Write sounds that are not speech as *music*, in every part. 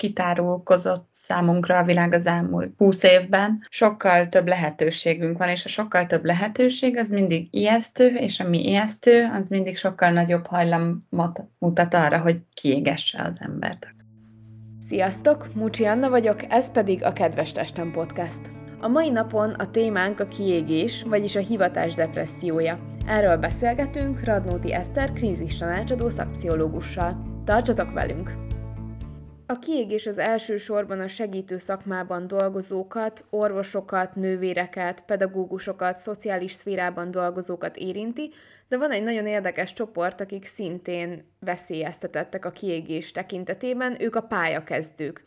kitárulkozott számunkra a világ az elmúlt 20 évben. Sokkal több lehetőségünk van, és a sokkal több lehetőség az mindig ijesztő, és ami ijesztő, az mindig sokkal nagyobb hajlamot mutat arra, hogy kiégesse az embert. Sziasztok, Mucsi Anna vagyok, ez pedig a Kedves Testem Podcast. A mai napon a témánk a kiégés, vagyis a hivatás depressziója. Erről beszélgetünk Radnóti Eszter krízis tanácsadó szakpszichológussal. Tartsatok velünk! A kiégés az elsősorban a segítő szakmában dolgozókat, orvosokat, nővéreket, pedagógusokat, szociális szférában dolgozókat érinti, de van egy nagyon érdekes csoport, akik szintén veszélyeztetettek a kiégés tekintetében, ők a pályakezdők.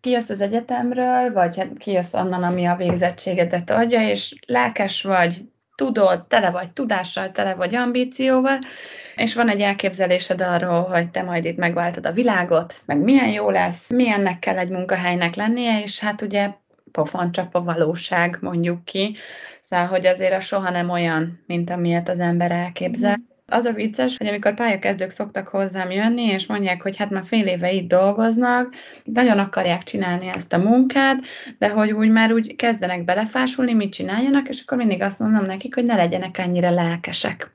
Kijössz az egyetemről, vagy hát kijössz onnan, ami a végzettségedet adja, és lelkes vagy, tudod, tele vagy tudással, tele vagy ambícióval, és van egy elképzelésed arról, hogy te majd itt megváltod a világot, meg milyen jó lesz, milyennek kell egy munkahelynek lennie, és hát ugye pofoncsap a valóság, mondjuk ki. Szóval, hogy azért a soha nem olyan, mint amilyet az ember elképzel. Mm. Az a vicces, hogy amikor pályakezdők szoktak hozzám jönni, és mondják, hogy hát már fél éve itt dolgoznak, nagyon akarják csinálni ezt a munkát, de hogy úgy már úgy kezdenek belefásulni, mit csináljanak, és akkor mindig azt mondom nekik, hogy ne legyenek ennyire lelkesek.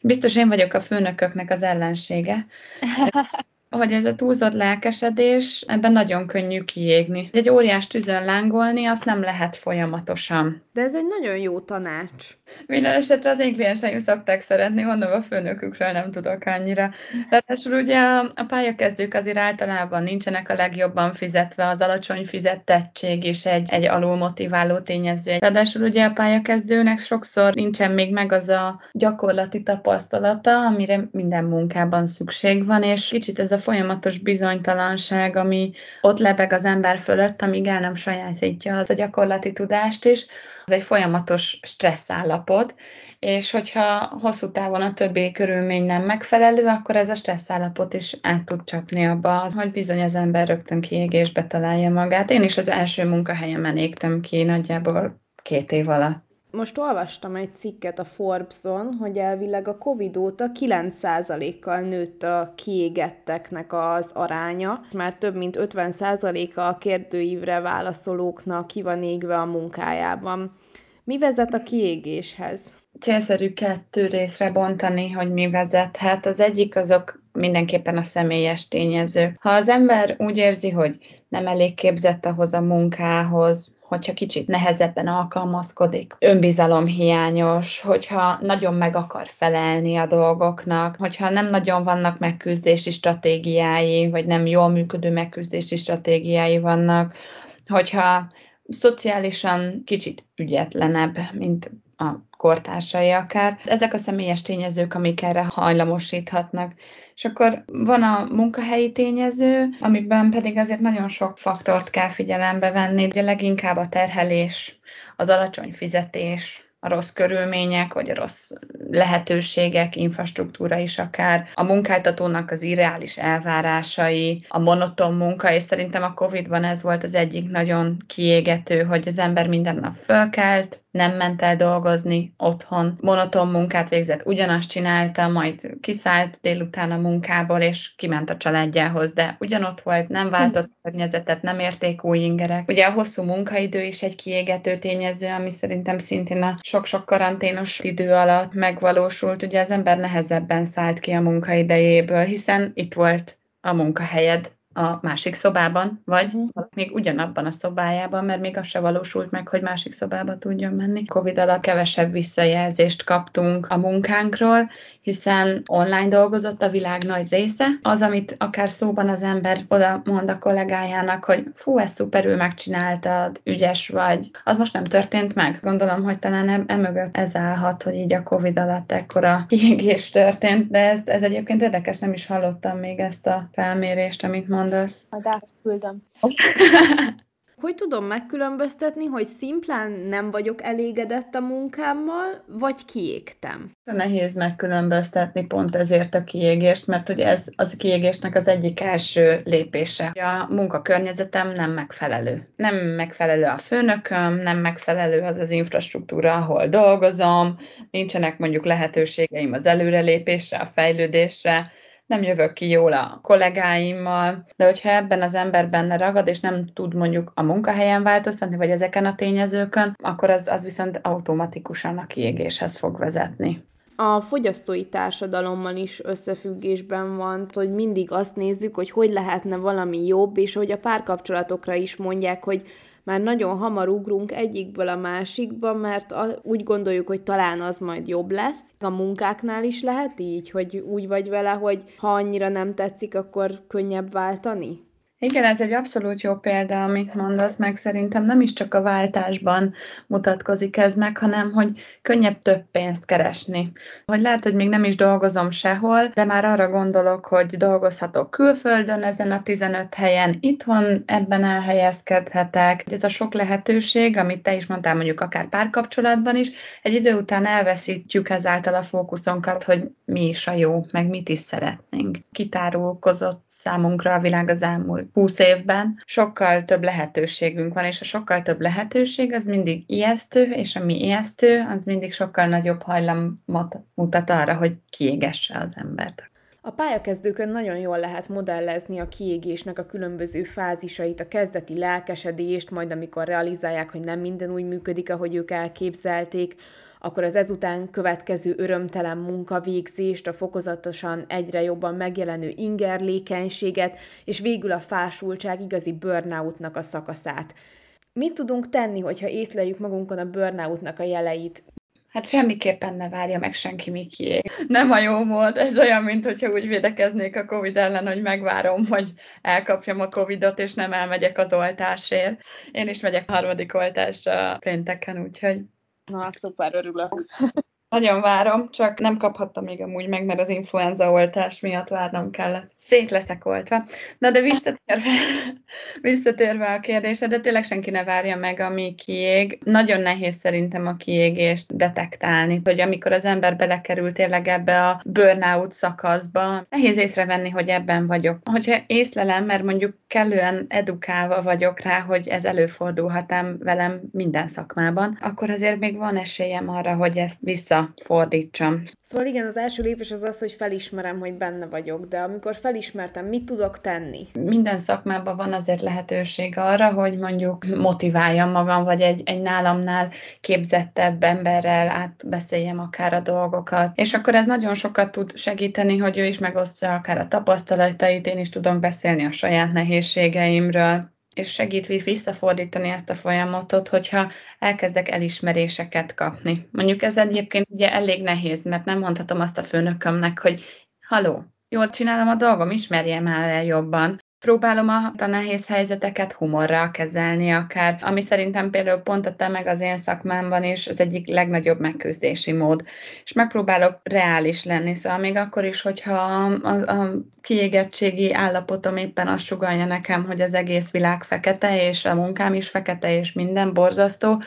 Biztos én vagyok a főnököknek az ellensége. *laughs* hogy ez a túlzott lelkesedés, ebben nagyon könnyű kiégni. Egy óriás tűzön lángolni, azt nem lehet folyamatosan. De ez egy nagyon jó tanács. Minden esetre az én klienseim szokták szeretni, mondom, a főnökükről nem tudok annyira. Ráadásul ugye a, pályakezdők azért általában nincsenek a legjobban fizetve, az alacsony fizettettség is egy, egy alulmotiváló tényező. Ráadásul ugye a pályakezdőnek sokszor nincsen még meg az a gyakorlati tapasztalata, amire minden munkában szükség van, és kicsit ez a folyamatos bizonytalanság, ami ott lebeg az ember fölött, amíg el nem sajátítja az a gyakorlati tudást is, az egy folyamatos stressz állapot, és hogyha hosszú távon a többi körülmény nem megfelelő, akkor ez a stressz állapot is át tud csapni abba, hogy bizony az ember rögtön kiégésbe találja magát. Én is az első munkahelyemen égtem ki nagyjából két év alatt. Most olvastam egy cikket a Forbes-on, hogy elvileg a Covid óta 9%-kal nőtt a kiégetteknek az aránya, már több mint 50%-a a kérdőívre válaszolóknak ki van égve a munkájában. Mi vezet a kiégéshez? Célszerű kettő részre bontani, hogy mi vezethet. Az egyik azok mindenképpen a személyes tényező. Ha az ember úgy érzi, hogy nem elég képzett ahhoz a munkához, hogyha kicsit nehezebben alkalmazkodik, önbizalomhiányos, hogyha nagyon meg akar felelni a dolgoknak, hogyha nem nagyon vannak megküzdési stratégiái, vagy nem jól működő megküzdési stratégiái vannak, hogyha szociálisan kicsit ügyetlenebb, mint a kortársai akár. Ezek a személyes tényezők, amik erre hajlamosíthatnak. És akkor van a munkahelyi tényező, amiben pedig azért nagyon sok faktort kell figyelembe venni, ugye leginkább a terhelés, az alacsony fizetés, a rossz körülmények, vagy a rossz lehetőségek, infrastruktúra is akár, a munkáltatónak az irreális elvárásai, a monoton munka, és szerintem a Covid-ban ez volt az egyik nagyon kiégető, hogy az ember minden nap fölkelt, nem ment el dolgozni otthon, monoton munkát végzett, ugyanazt csinálta, majd kiszállt délután a munkából, és kiment a családjához, de ugyanott volt, nem váltott környezetet, nem érték új ingerek. Ugye a hosszú munkaidő is egy kiégető tényező, ami szerintem szintén a sok-sok karanténos idő alatt megvalósult. Ugye az ember nehezebben szállt ki a munkaidejéből, hiszen itt volt a munkahelyed, a másik szobában, vagy uh-huh. még ugyanabban a szobájában, mert még az se valósult meg, hogy másik szobába tudjon menni. Covid alatt kevesebb visszajelzést kaptunk a munkánkról, hiszen online dolgozott a világ nagy része. Az, amit akár szóban az ember oda mond a kollégájának, hogy fú, ezt szuperül megcsináltad, ügyes vagy, az most nem történt meg. Gondolom, hogy talán emögött ez állhat, hogy így a Covid alatt ekkora *laughs* kiégés történt, de ez, ez egyébként érdekes, nem is hallottam még ezt a felmérést, amit mondasz. Majd átküldöm. *laughs* Hogy tudom megkülönböztetni, hogy szimplán nem vagyok elégedett a munkámmal, vagy kiégtem? Nehéz megkülönböztetni pont ezért a kiégést, mert hogy ez az a kiégésnek az egyik első lépése. A munkakörnyezetem nem megfelelő. Nem megfelelő a főnököm, nem megfelelő az az infrastruktúra, ahol dolgozom, nincsenek mondjuk lehetőségeim az előrelépésre, a fejlődésre, nem jövök ki jól a kollégáimmal, de hogyha ebben az ember benne ragad, és nem tud mondjuk a munkahelyen változtatni, vagy ezeken a tényezőkön, akkor az, az viszont automatikusan a kiégéshez fog vezetni. A fogyasztói társadalommal is összefüggésben van, hogy mindig azt nézzük, hogy hogy lehetne valami jobb, és hogy a párkapcsolatokra is mondják, hogy már nagyon hamar ugrunk egyikből a másikba, mert úgy gondoljuk, hogy talán az majd jobb lesz. A munkáknál is lehet így, hogy úgy vagy vele, hogy ha annyira nem tetszik, akkor könnyebb váltani? Igen, ez egy abszolút jó példa, amit mondasz, meg szerintem nem is csak a váltásban mutatkozik ez meg, hanem hogy könnyebb több pénzt keresni. Hogy lehet, hogy még nem is dolgozom sehol, de már arra gondolok, hogy dolgozhatok külföldön ezen a 15 helyen, itthon ebben elhelyezkedhetek. Ez a sok lehetőség, amit te is mondtál mondjuk akár párkapcsolatban is, egy idő után elveszítjük ezáltal a fókuszunkat, hogy mi is a jó, meg mit is szeretnénk. Kitárulkozott számunkra a világ az elmúlt 20 évben. Sokkal több lehetőségünk van, és a sokkal több lehetőség az mindig ijesztő, és ami ijesztő, az mindig sokkal nagyobb hajlamot mutat arra, hogy kiégesse az embert. A pályakezdőkön nagyon jól lehet modellezni a kiégésnek a különböző fázisait, a kezdeti lelkesedést, majd amikor realizálják, hogy nem minden úgy működik, ahogy ők elképzelték, akkor az ezután következő örömtelen munkavégzést, a fokozatosan egyre jobban megjelenő ingerlékenységet, és végül a fásultság igazi burnoutnak a szakaszát. Mit tudunk tenni, hogyha észleljük magunkon a burnoutnak a jeleit? Hát semmiképpen ne várja meg senki, mi kiég. Nem a jó mód, ez olyan, mint hogyha úgy védekeznék a Covid ellen, hogy megvárom, hogy elkapjam a Covidot, és nem elmegyek az oltásért. Én is megyek harmadik oltásra pénteken, úgyhogy Na, szuper, örülök. *laughs* Nagyon várom, csak nem kaphattam még amúgy meg, mert az influenza oltás miatt várnom kellett. Szét leszek oltva. Na de visszatérve, *laughs* visszatérve a kérdésre, de tényleg senki ne várja meg, ami kiég. Nagyon nehéz szerintem a kiégést detektálni, hogy amikor az ember belekerül tényleg ebbe a burnout szakaszba, nehéz észrevenni, hogy ebben vagyok. Hogyha észlelem, mert mondjuk kellően edukálva vagyok rá, hogy ez előfordulhat velem minden szakmában, akkor azért még van esélyem arra, hogy ezt vissza fordítsam. Szóval igen, az első lépés az az, hogy felismerem, hogy benne vagyok, de amikor felismertem, mit tudok tenni? Minden szakmában van azért lehetőség arra, hogy mondjuk motiváljam magam, vagy egy, egy nálamnál képzettebb emberrel átbeszéljem akár a dolgokat. És akkor ez nagyon sokat tud segíteni, hogy ő is megosztja akár a tapasztalatait, én is tudom beszélni a saját nehézségeimről és segít visszafordítani ezt a folyamatot, hogyha elkezdek elismeréseket kapni. Mondjuk ez egyébként ugye elég nehéz, mert nem mondhatom azt a főnökömnek, hogy haló, jól csinálom a dolgom, ismerjem el jobban. Próbálom a, a nehéz helyzeteket humorral kezelni akár, ami szerintem például pont a te meg az én szakmámban is az egyik legnagyobb megküzdési mód. És megpróbálok reális lenni, szóval még akkor is, hogyha a, a, kiégettségi állapotom éppen azt sugalja nekem, hogy az egész világ fekete, és a munkám is fekete, és minden borzasztó,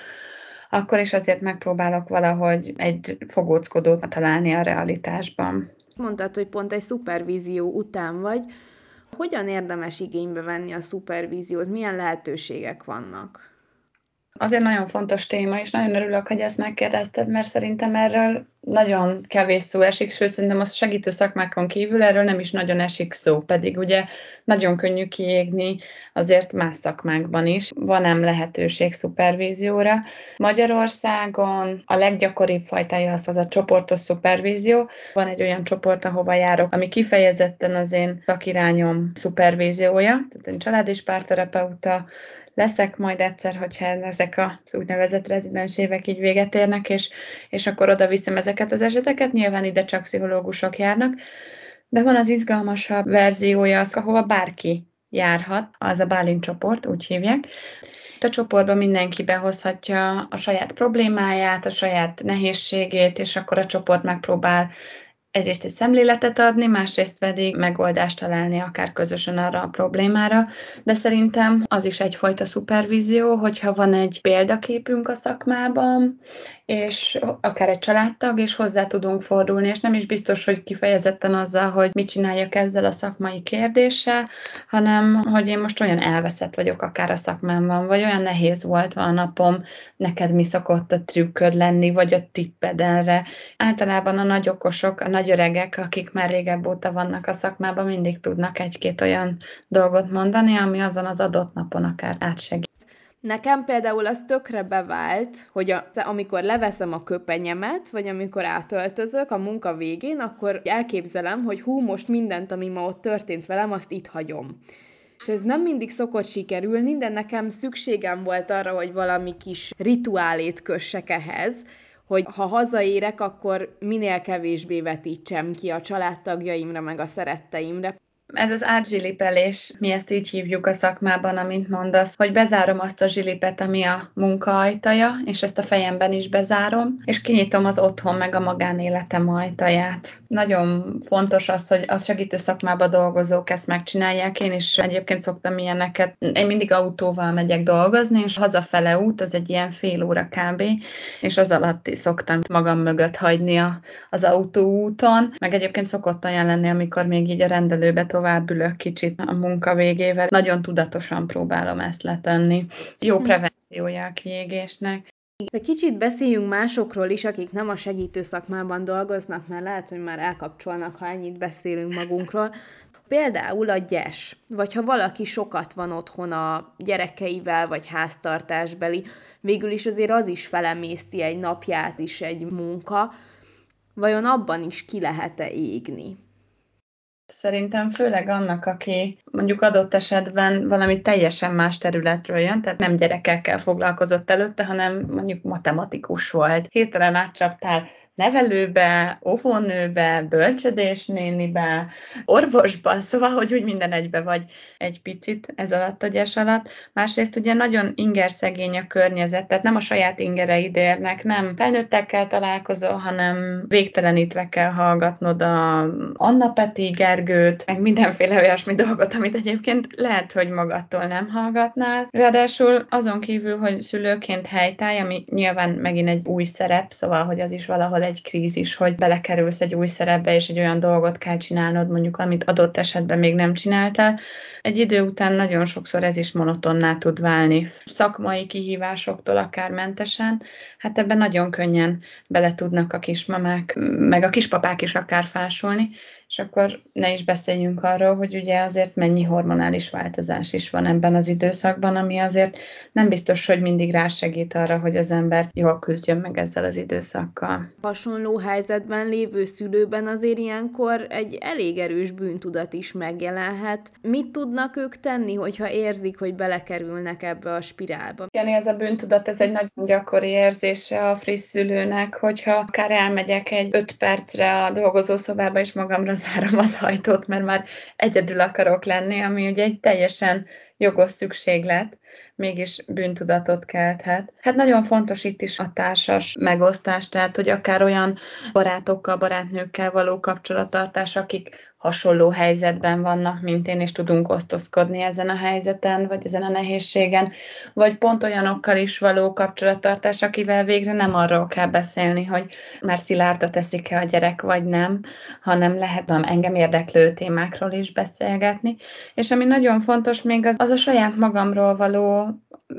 akkor is azért megpróbálok valahogy egy fogóckodót találni a realitásban. Mondtad, hogy pont egy szupervízió után vagy, hogyan érdemes igénybe venni a szupervíziót? Milyen lehetőségek vannak? Azért nagyon fontos téma, és nagyon örülök, hogy ezt megkérdezted, mert szerintem erről nagyon kevés szó esik, sőt szerintem a segítő szakmákon kívül erről nem is nagyon esik szó, pedig ugye nagyon könnyű kiégni azért más szakmákban is. Van ám lehetőség szupervízióra. Magyarországon a leggyakoribb fajtája az az a csoportos szupervízió. Van egy olyan csoport, ahova járok, ami kifejezetten az én szakirányom szupervíziója, tehát én család és párterapeuta, leszek majd egyszer, hogyha ezek az úgynevezett rezidens évek így véget érnek, és, és akkor oda viszem ezeket az eseteket. Nyilván ide csak pszichológusok járnak, de van az izgalmasabb verziója, az, ahova bárki járhat, az a Bálint csoport, úgy hívják. A csoportban mindenki behozhatja a saját problémáját, a saját nehézségét, és akkor a csoport megpróbál egyrészt egy szemléletet adni, másrészt pedig megoldást találni akár közösen arra a problémára, de szerintem az is egyfajta szupervízió, hogyha van egy példaképünk a szakmában, és akár egy családtag, és hozzá tudunk fordulni, és nem is biztos, hogy kifejezetten azzal, hogy mit csináljak ezzel a szakmai kérdéssel, hanem hogy én most olyan elveszett vagyok akár a szakmámban, vagy olyan nehéz volt a napom, neked mi szokott a trükköd lenni, vagy a tipped erre. Általában a nagy okosok, a nagy öregek, akik már régebb óta vannak a szakmában, mindig tudnak egy-két olyan dolgot mondani, ami azon az adott napon akár átsegít. Nekem például az tökre bevált, hogy a, amikor leveszem a köpenyemet, vagy amikor átöltözök a munka végén, akkor elképzelem, hogy hú, most mindent, ami ma ott történt velem, azt itt hagyom. És ez nem mindig szokott sikerülni, de nekem szükségem volt arra, hogy valami kis rituálét kössek ehhez, hogy ha hazaérek, akkor minél kevésbé vetítsem ki a családtagjaimra, meg a szeretteimre. Ez az átzsilipelés, mi ezt így hívjuk a szakmában, amint mondasz, hogy bezárom azt a zsilipet, ami a munka ajtaja, és ezt a fejemben is bezárom, és kinyitom az otthon meg a magánéletem ajtaját. Nagyon fontos az, hogy a segítő szakmában dolgozók ezt megcsinálják. Én is egyébként szoktam ilyeneket. Én mindig autóval megyek dolgozni, és hazafele út, az egy ilyen fél óra kb. És az alatt szoktam magam mögött hagyni a, az autóúton. Meg egyébként szokott olyan lenni, amikor még így a rendelőbe tovább ülök kicsit a munka végével. Nagyon tudatosan próbálom ezt letenni. Jó hm. prevenciója a kiégésnek. De kicsit beszéljünk másokról is, akik nem a segítő szakmában dolgoznak, mert lehet, hogy már elkapcsolnak, ha ennyit beszélünk magunkról. Például a gyes, vagy ha valaki sokat van otthon a gyerekeivel, vagy háztartásbeli, végül is azért az is felemészti egy napját is egy munka, vajon abban is ki lehet-e égni? Szerintem főleg annak, aki mondjuk adott esetben valami teljesen más területről jön, tehát nem gyerekekkel foglalkozott előtte, hanem mondjuk matematikus volt. Hirtelen átcsaptál nevelőbe, óvónőbe, bölcsödésnénibe, orvosba, szóval, hogy úgy minden egybe vagy egy picit ez alatt a gyes alatt. Másrészt ugye nagyon ingerszegény a környezet, tehát nem a saját ingereid érnek, nem felnőttekkel találkozol, hanem végtelenítve kell hallgatnod a Anna Peti, Gergőt, meg mindenféle olyasmi dolgot, amit egyébként lehet, hogy magadtól nem hallgatnál. Ráadásul azon kívül, hogy szülőként helytáj, ami nyilván megint egy új szerep, szóval, hogy az is valahol egy krízis, hogy belekerülsz egy új szerepbe, és egy olyan dolgot kell csinálnod, mondjuk, amit adott esetben még nem csináltál. Egy idő után nagyon sokszor ez is monotonná tud válni. Szakmai kihívásoktól akár mentesen, hát ebben nagyon könnyen bele tudnak a kismamák, meg a kispapák is akár fásulni, és akkor ne is beszéljünk arról, hogy ugye azért mennyi hormonális változás is van ebben az időszakban, ami azért nem biztos, hogy mindig rásegít arra, hogy az ember jól küzdjön meg ezzel az időszakkal. Hasonló helyzetben lévő szülőben azért ilyenkor egy elég erős bűntudat is megjelenhet. Mit tudnak ők tenni, hogyha érzik, hogy belekerülnek ebbe a spirálba? Igen, ez a bűntudat, ez egy nagyon gyakori érzése a friss szülőnek, hogyha akár elmegyek egy öt percre a dolgozószobába, és magamra zárom az ajtót, mert már egyedül akarok lenni, ami ugye egy teljesen jogos szükséglet, mégis bűntudatot kelthet. Hát nagyon fontos itt is a társas megosztás, tehát hogy akár olyan barátokkal, barátnőkkel való kapcsolattartás, akik hasonló helyzetben vannak, mint én, és tudunk osztozkodni ezen a helyzeten, vagy ezen a nehézségen, vagy pont olyanokkal is való kapcsolattartás, akivel végre nem arról kell beszélni, hogy már szilárda teszik-e a gyerek, vagy nem, hanem lehet nem engem érdeklő témákról is beszélgetni. És ami nagyon fontos még az, az a saját magamról való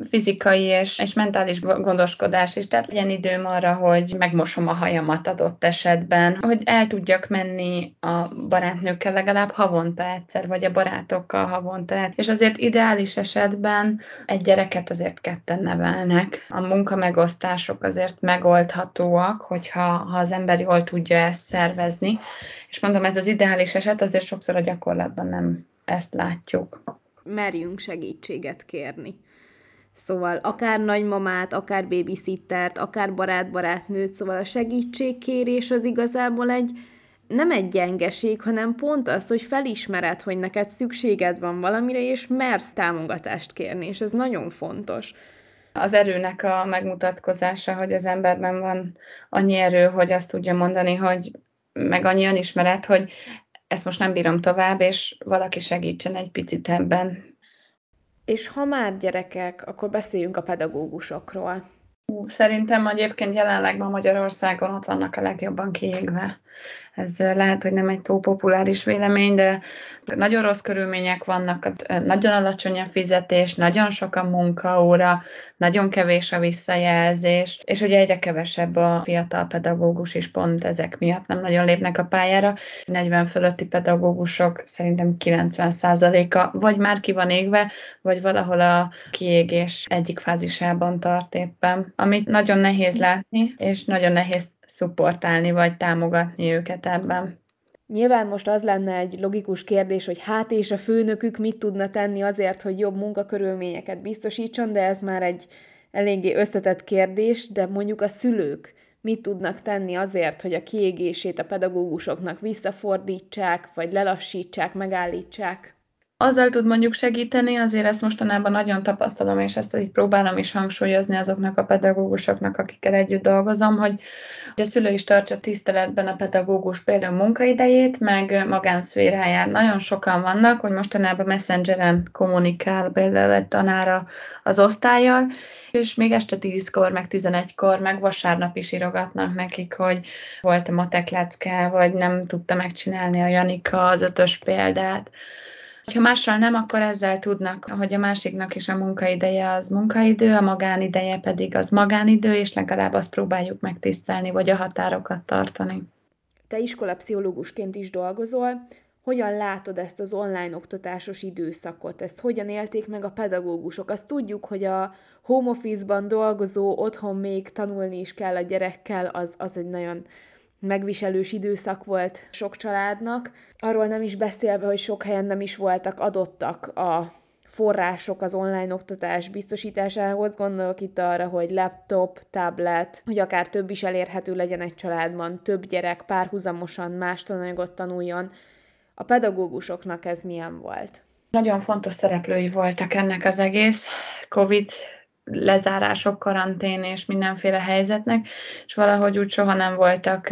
fizikai és, és mentális gondoskodás is, tehát legyen időm arra, hogy megmosom a hajamat adott esetben, hogy el tudjak menni a barátnőkkel legalább havonta egyszer, vagy a barátokkal havonta egyszer. És azért ideális esetben egy gyereket azért ketten nevelnek. A munkamegosztások azért megoldhatóak, hogyha ha az ember jól tudja ezt szervezni. És mondom, ez az ideális eset, azért sokszor a gyakorlatban nem ezt látjuk. Merjünk segítséget kérni. Szóval akár nagymamát, akár babysittert, akár barát-barátnőt, szóval a segítségkérés az igazából egy nem egy gyengeség, hanem pont az, hogy felismered, hogy neked szükséged van valamire, és mersz támogatást kérni, és ez nagyon fontos. Az erőnek a megmutatkozása, hogy az emberben van annyi erő, hogy azt tudja mondani, hogy meg annyi önismeret, hogy ezt most nem bírom tovább, és valaki segítsen egy picit ebben. És ha már gyerekek, akkor beszéljünk a pedagógusokról. Szerintem egyébként jelenleg ma Magyarországon ott vannak a legjobban kiégve. Ez lehet, hogy nem egy túl populáris vélemény, de nagyon rossz körülmények vannak, nagyon alacsony a fizetés, nagyon sok a munkaóra, nagyon kevés a visszajelzés, és ugye egyre kevesebb a fiatal pedagógus is pont ezek miatt nem nagyon lépnek a pályára. 40 fölötti pedagógusok szerintem 90%-a vagy már ki van égve, vagy valahol a kiégés egyik fázisában tart éppen, amit nagyon nehéz látni, és nagyon nehéz szupportálni vagy támogatni őket ebben. Nyilván most az lenne egy logikus kérdés, hogy hát és a főnökük mit tudna tenni azért, hogy jobb munkakörülményeket biztosítson, de ez már egy eléggé összetett kérdés, de mondjuk a szülők mit tudnak tenni azért, hogy a kiégését a pedagógusoknak visszafordítsák, vagy lelassítsák, megállítsák? Azzal tud mondjuk segíteni, azért ezt mostanában nagyon tapasztalom, és ezt így próbálom is hangsúlyozni azoknak a pedagógusoknak, akikkel együtt dolgozom, hogy a szülő is tartsa tiszteletben a pedagógus például munkaidejét, meg magánszféráját. Nagyon sokan vannak, hogy mostanában messengeren kommunikál például egy tanára az osztályjal, és még este 10-kor, meg 11-kor, meg vasárnap is írogatnak nekik, hogy volt a matek lecke, vagy nem tudta megcsinálni a Janika az ötös példát. Ha mással nem, akkor ezzel tudnak, hogy a másiknak is a munkaideje az munkaidő, a magánideje pedig az magánidő, és legalább azt próbáljuk megtisztelni, vagy a határokat tartani. Te iskolapszichológusként is dolgozol, hogyan látod ezt az online oktatásos időszakot? Ezt hogyan élték meg a pedagógusok? Azt tudjuk, hogy a home office-ban dolgozó, otthon még tanulni is kell a gyerekkel, az, az egy nagyon megviselős időszak volt sok családnak. Arról nem is beszélve, hogy sok helyen nem is voltak adottak a források az online oktatás biztosításához. Gondolok itt arra, hogy laptop, tablet, hogy akár több is elérhető legyen egy családban, több gyerek párhuzamosan más tananyagot tanuljon. A pedagógusoknak ez milyen volt? Nagyon fontos szereplői voltak ennek az egész COVID lezárások, karantén és mindenféle helyzetnek, és valahogy úgy soha nem voltak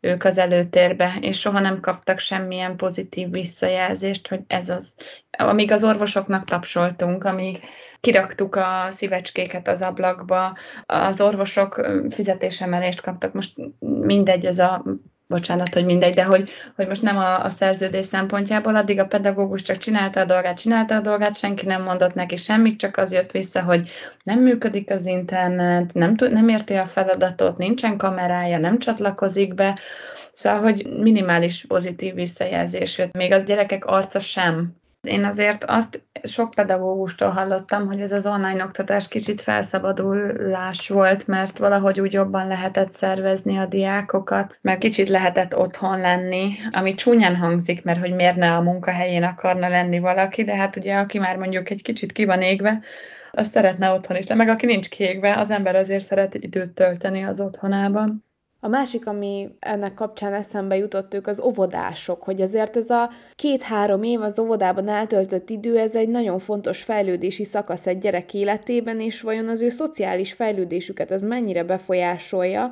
ők az előtérbe, és soha nem kaptak semmilyen pozitív visszajelzést, hogy ez az, amíg az orvosoknak tapsoltunk, amíg kiraktuk a szívecskéket az ablakba, az orvosok fizetésemelést kaptak, most mindegy, ez a bocsánat, hogy mindegy, de hogy, hogy most nem a, a szerződés szempontjából, addig a pedagógus csak csinálta a dolgát, csinálta a dolgát, senki nem mondott neki semmit, csak az jött vissza, hogy nem működik az internet, nem, tud, nem érti a feladatot, nincsen kamerája, nem csatlakozik be, Szóval, hogy minimális pozitív visszajelzés jött, még az gyerekek arca sem én azért azt sok pedagógustól hallottam, hogy ez az online oktatás kicsit felszabadulás volt, mert valahogy úgy jobban lehetett szervezni a diákokat, mert kicsit lehetett otthon lenni, ami csúnyán hangzik, mert hogy miért ne a munkahelyén akarna lenni valaki, de hát ugye aki már mondjuk egy kicsit ki van égve, az szeretne otthon is, de meg aki nincs kiégve, az ember azért szeret időt tölteni az otthonában. A másik, ami ennek kapcsán eszembe jutott, ők az óvodások, hogy azért ez a két-három év az óvodában eltöltött idő, ez egy nagyon fontos fejlődési szakasz egy gyerek életében, és vajon az ő szociális fejlődésüket ez mennyire befolyásolja,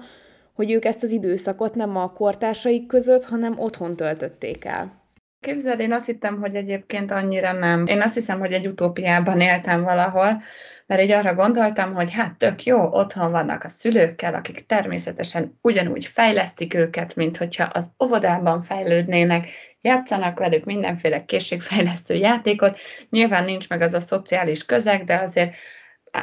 hogy ők ezt az időszakot nem a kortársaik között, hanem otthon töltötték el. Képzeld, én azt hittem, hogy egyébként annyira nem. Én azt hiszem, hogy egy utópiában éltem valahol, mert így arra gondoltam, hogy hát tök jó, otthon vannak a szülőkkel, akik természetesen ugyanúgy fejlesztik őket, mint hogyha az óvodában fejlődnének, játszanak velük mindenféle készségfejlesztő játékot. Nyilván nincs meg az a szociális közeg, de azért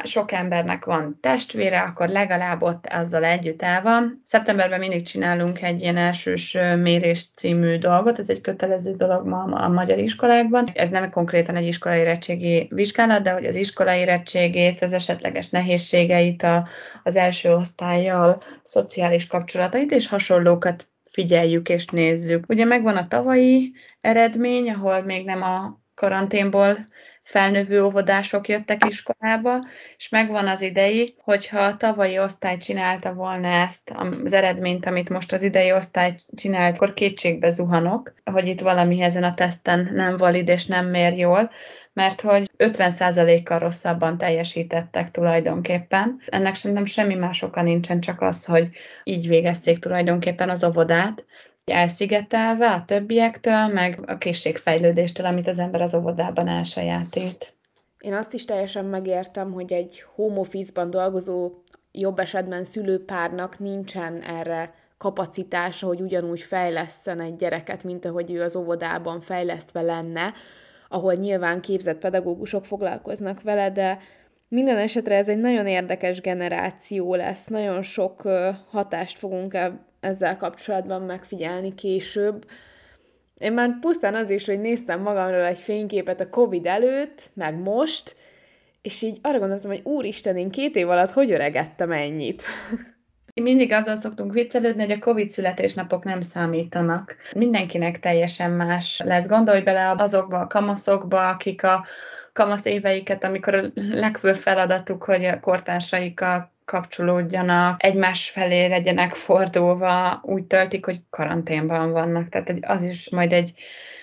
sok embernek van testvére, akkor legalább ott azzal együtt el van. Szeptemberben mindig csinálunk egy ilyen elsős mérés című dolgot, ez egy kötelező dolog ma a magyar iskolákban. Ez nem konkrétan egy iskolai érettségi vizsgálat, de hogy az iskolai érettségét, az esetleges nehézségeit a, az első osztályjal, szociális kapcsolatait és hasonlókat figyeljük és nézzük. Ugye megvan a tavalyi eredmény, ahol még nem a karanténból felnövő óvodások jöttek iskolába, és megvan az idei, hogyha a tavalyi osztály csinálta volna ezt, az eredményt, amit most az idei osztály csinált, akkor kétségbe zuhanok, hogy itt valami ezen a teszten nem valid és nem mér jól, mert hogy 50%-kal rosszabban teljesítettek tulajdonképpen. Ennek szerintem semmi más oka nincsen, csak az, hogy így végezték tulajdonképpen az óvodát, elszigetelve a többiektől, meg a készségfejlődéstől, amit az ember az óvodában elsajátít. Én azt is teljesen megértem, hogy egy home office-ban dolgozó jobb esetben szülőpárnak nincsen erre kapacitása, hogy ugyanúgy fejleszten egy gyereket, mint ahogy ő az óvodában fejlesztve lenne, ahol nyilván képzett pedagógusok foglalkoznak vele, de minden esetre ez egy nagyon érdekes generáció lesz, nagyon sok hatást fogunk ezzel kapcsolatban megfigyelni később. Én már pusztán az is, hogy néztem magamról egy fényképet a Covid előtt, meg most, és így arra gondoltam, hogy úristen, én két év alatt hogy öregettem ennyit? *laughs* Mindig azzal szoktunk viccelődni, hogy a Covid születésnapok nem számítanak. Mindenkinek teljesen más lesz. Gondolj bele azokba a kamaszokba, akik a kamasz éveiket, amikor a legfőbb feladatuk, hogy a kortársaikkal kapcsolódjanak, egymás felé legyenek fordulva, úgy töltik, hogy karanténban vannak. Tehát az is majd egy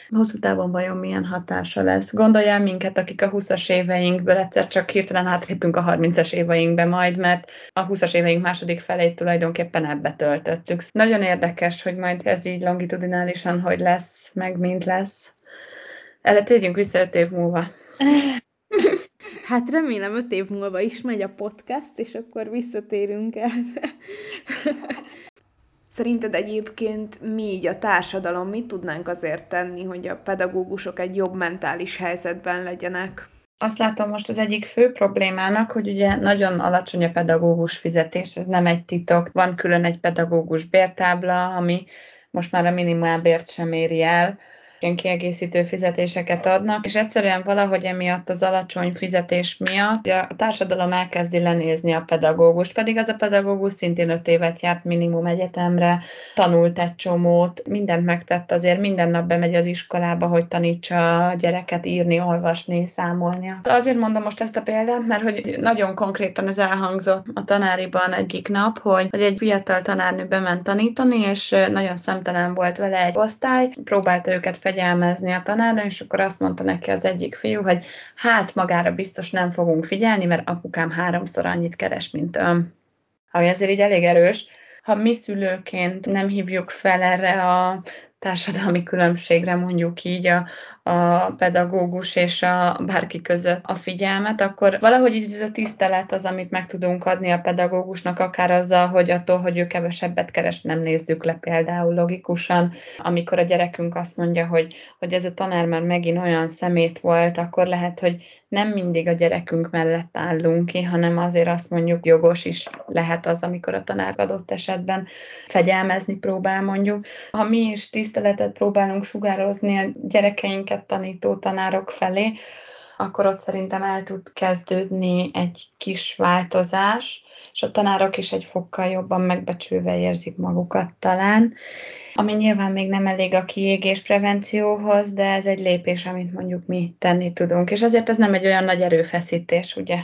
hosszú távon vajon milyen hatása lesz. Gondoljál minket, akik a 20-as éveinkből egyszer csak hirtelen átlépünk a 30-as éveinkbe majd, mert a 20-as éveink második felét tulajdonképpen ebbe töltöttük. Nagyon érdekes, hogy majd ez így longitudinálisan hogy lesz, meg mint lesz. Erre térjünk vissza öt év múlva. *laughs* Hát remélem öt év múlva is megy a podcast, és akkor visszatérünk erre. Szerinted egyébként mi így a társadalom, mit tudnánk azért tenni, hogy a pedagógusok egy jobb mentális helyzetben legyenek? Azt látom most az egyik fő problémának, hogy ugye nagyon alacsony a pedagógus fizetés, ez nem egy titok. Van külön egy pedagógus bértábla, ami most már a minimálbért sem éri el ilyen kiegészítő fizetéseket adnak, és egyszerűen valahogy emiatt az alacsony fizetés miatt a társadalom elkezdi lenézni a pedagógust, pedig az a pedagógus szintén öt évet járt minimum egyetemre, tanult egy csomót, mindent megtett azért, minden nap bemegy az iskolába, hogy tanítsa a gyereket írni, olvasni, számolni. Azért mondom most ezt a példát, mert hogy nagyon konkrétan ez elhangzott a tanáriban egyik nap, hogy, hogy egy fiatal tanárnő bement tanítani, és nagyon szemtelen volt vele egy osztály, próbálta őket fegyelmezni a tanárnő, és akkor azt mondta neki az egyik fiú, hogy hát magára biztos nem fogunk figyelni, mert apukám háromszor annyit keres, mint ön. Ami azért így elég erős. Ha mi szülőként nem hívjuk fel erre a társadalmi különbségre mondjuk így a, a pedagógus és a bárki között a figyelmet, akkor valahogy ez a tisztelet az, amit meg tudunk adni a pedagógusnak, akár azzal, hogy attól, hogy ő kevesebbet keres, nem nézzük le például logikusan. Amikor a gyerekünk azt mondja, hogy, hogy ez a tanár már megint olyan szemét volt, akkor lehet, hogy nem mindig a gyerekünk mellett állunk ki, hanem azért azt mondjuk jogos is lehet az, amikor a tanár adott esetben fegyelmezni próbál mondjuk. Ha mi is tiszteletet próbálunk sugározni a gyerekeinket tanító tanárok felé, akkor ott szerintem el tud kezdődni egy kis változás, és a tanárok is egy fokkal jobban megbecsülve érzik magukat talán, ami nyilván még nem elég a kiégés prevencióhoz, de ez egy lépés, amit mondjuk mi tenni tudunk, és azért ez nem egy olyan nagy erőfeszítés, ugye?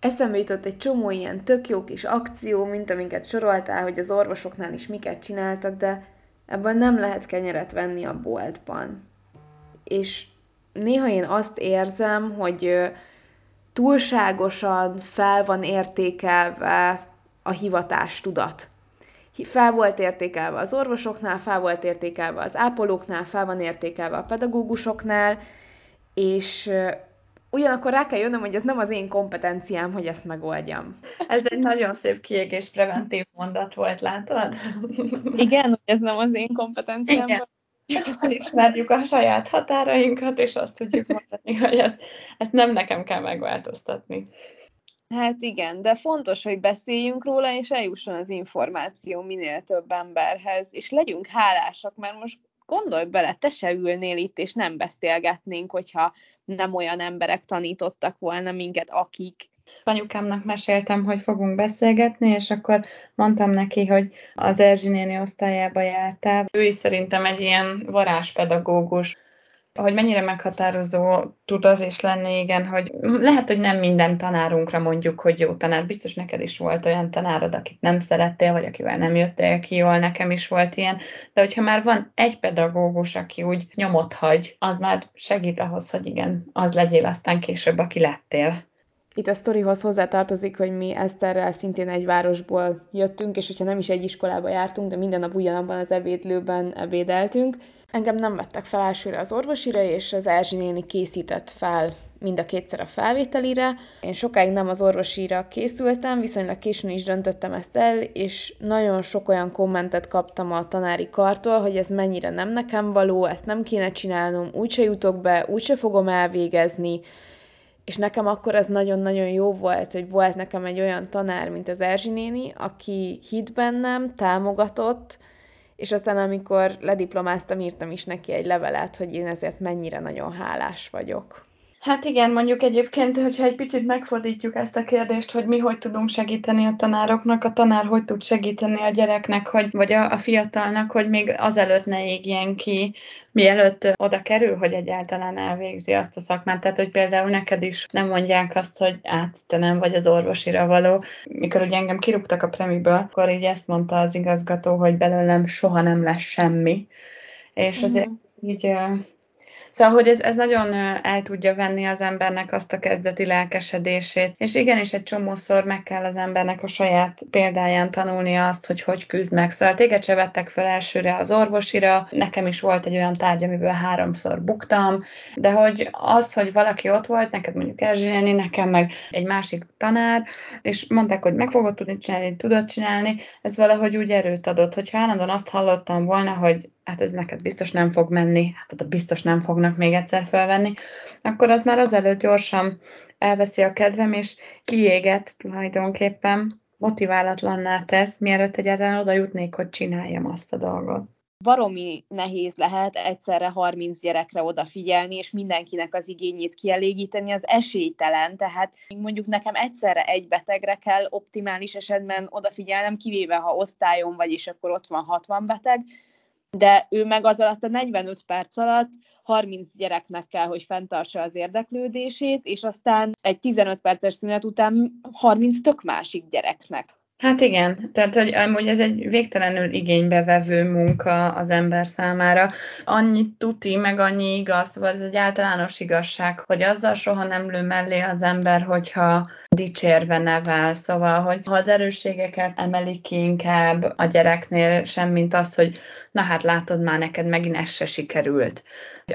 Eszembe jutott egy csomó ilyen tök jó kis akció, mint amiket soroltál, hogy az orvosoknál is miket csináltak, de ebben nem lehet kenyeret venni a boltban és néha én azt érzem, hogy túlságosan fel van értékelve a hivatástudat. Fel volt értékelve az orvosoknál, fel volt értékelve az ápolóknál, fel van értékelve a pedagógusoknál, és ugyanakkor rá kell jönnöm, hogy ez nem az én kompetenciám, hogy ezt megoldjam. Ez egy nagyon szép kiégés preventív mondat volt, látod? Igen, hogy ez nem az én kompetenciám. Igen felismerjük a saját határainkat, és azt tudjuk mondani, hogy ezt, ezt nem nekem kell megváltoztatni. Hát igen, de fontos, hogy beszéljünk róla, és eljusson az információ minél több emberhez, és legyünk hálásak, mert most gondolj bele, te se ülnél itt, és nem beszélgetnénk, hogyha nem olyan emberek tanítottak volna minket, akik Anyukámnak meséltem, hogy fogunk beszélgetni, és akkor mondtam neki, hogy az Erzsi néni osztályába jártál. Ő is szerintem egy ilyen varázspedagógus hogy mennyire meghatározó tud az is lenni, igen, hogy lehet, hogy nem minden tanárunkra mondjuk, hogy jó tanár. Biztos neked is volt olyan tanárod, akit nem szerettél, vagy akivel nem jöttél ki jól, nekem is volt ilyen. De hogyha már van egy pedagógus, aki úgy nyomot hagy, az már segít ahhoz, hogy igen, az legyél aztán később, aki lettél. Itt a sztorihoz hozzátartozik, hogy mi Eszterrel szintén egy városból jöttünk, és hogyha nem is egy iskolába jártunk, de minden nap ugyanabban az ebédlőben ebédeltünk. Engem nem vettek fel elsőre az orvosira, és az Erzsi néni készített fel mind a kétszer a felvételire. Én sokáig nem az orvosira készültem, viszonylag későn is döntöttem ezt el, és nagyon sok olyan kommentet kaptam a tanári kartól, hogy ez mennyire nem nekem való, ezt nem kéne csinálnom, úgyse jutok be, úgyse fogom elvégezni, és nekem akkor az nagyon-nagyon jó volt, hogy volt nekem egy olyan tanár, mint az Erzsi néni, aki hit bennem, támogatott, és aztán amikor lediplomáztam, írtam is neki egy levelet, hogy én ezért mennyire nagyon hálás vagyok. Hát igen, mondjuk egyébként, hogyha egy picit megfordítjuk ezt a kérdést, hogy mi hogy tudunk segíteni a tanároknak, a tanár hogy tud segíteni a gyereknek, hogy, vagy a, a fiatalnak, hogy még azelőtt ne égjen ki, mielőtt oda kerül, hogy egyáltalán elvégzi azt a szakmát. Tehát, hogy például neked is nem mondják azt, hogy át, te nem vagy az orvosira való. Mikor ugye engem kirúgtak a premiből, akkor így ezt mondta az igazgató, hogy belőlem soha nem lesz semmi. És azért mm. így Szóval, hogy ez, ez nagyon el tudja venni az embernek azt a kezdeti lelkesedését. És igenis egy csomószor meg kell az embernek a saját példáján tanulnia azt, hogy hogy küzd meg. Szóval téged se vettek fel elsőre az orvosira, nekem is volt egy olyan tárgy, amiből háromszor buktam, de hogy az, hogy valaki ott volt, neked mondjuk Erzsélni, nekem meg egy másik tanár, és mondták, hogy meg fogod tudni csinálni, tudod csinálni, ez valahogy úgy erőt adott, hogyha állandóan azt hallottam volna, hogy hát ez neked biztos nem fog menni, hát oda biztos nem fognak még egyszer felvenni, akkor az már azelőtt gyorsan elveszi a kedvem, és kiéget tulajdonképpen, motiválatlanná tesz, mielőtt egyáltalán oda jutnék, hogy csináljam azt a dolgot baromi nehéz lehet egyszerre 30 gyerekre odafigyelni, és mindenkinek az igényét kielégíteni, az esélytelen. Tehát mondjuk nekem egyszerre egy betegre kell optimális esetben odafigyelnem, kivéve ha osztályon vagy, és akkor ott van 60 beteg, de ő meg az alatt a 45 perc alatt 30 gyereknek kell, hogy fenntartsa az érdeklődését, és aztán egy 15 perces szünet után 30 tök másik gyereknek. Hát igen, tehát hogy amúgy ez egy végtelenül igénybevevő munka az ember számára. Annyi tuti, meg annyi igaz, vagy ez egy általános igazság, hogy azzal soha nem lő mellé az ember, hogyha dicsérve nevel. Szóval, hogy ha az erősségeket emelik ki inkább a gyereknél, semmint az, hogy na hát látod már, neked megint ez se sikerült.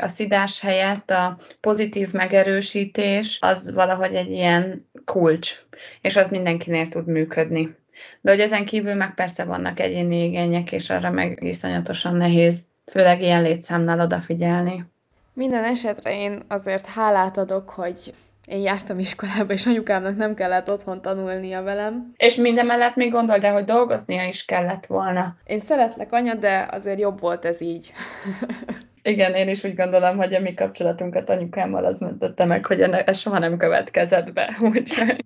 A szidás helyett a pozitív megerősítés az valahogy egy ilyen kulcs, és az mindenkinél tud működni. De hogy ezen kívül meg persze vannak egyéni igények, és arra meg iszonyatosan nehéz, főleg ilyen létszámnál odafigyelni. Minden esetre én azért hálát adok, hogy én jártam iskolába, és anyukámnak nem kellett otthon tanulnia velem. És mindemellett még gondold el, hogy dolgoznia is kellett volna. Én szeretlek anya, de azért jobb volt ez így. *laughs* Igen, én is úgy gondolom, hogy a mi kapcsolatunkat anyukámmal az mentötte meg, hogy ez soha nem következett be. *laughs* Úgyhogy...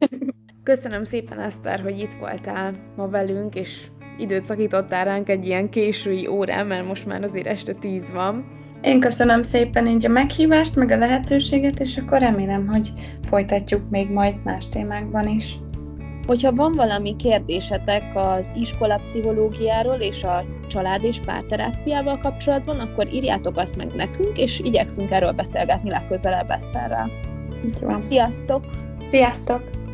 Köszönöm szépen, Eszter, hogy itt voltál ma velünk, és időt szakítottál ránk egy ilyen késői órán, mert most már azért este tíz van. Én köszönöm szépen így a meghívást, meg a lehetőséget, és akkor remélem, hogy folytatjuk még majd más témákban is. Hogyha van valami kérdésetek az iskola pszichológiáról és a család és párterápiával kapcsolatban, akkor írjátok azt meg nekünk, és igyekszünk erről beszélgetni legközelebb Eszterrel. Sziasztok! Sziasztok!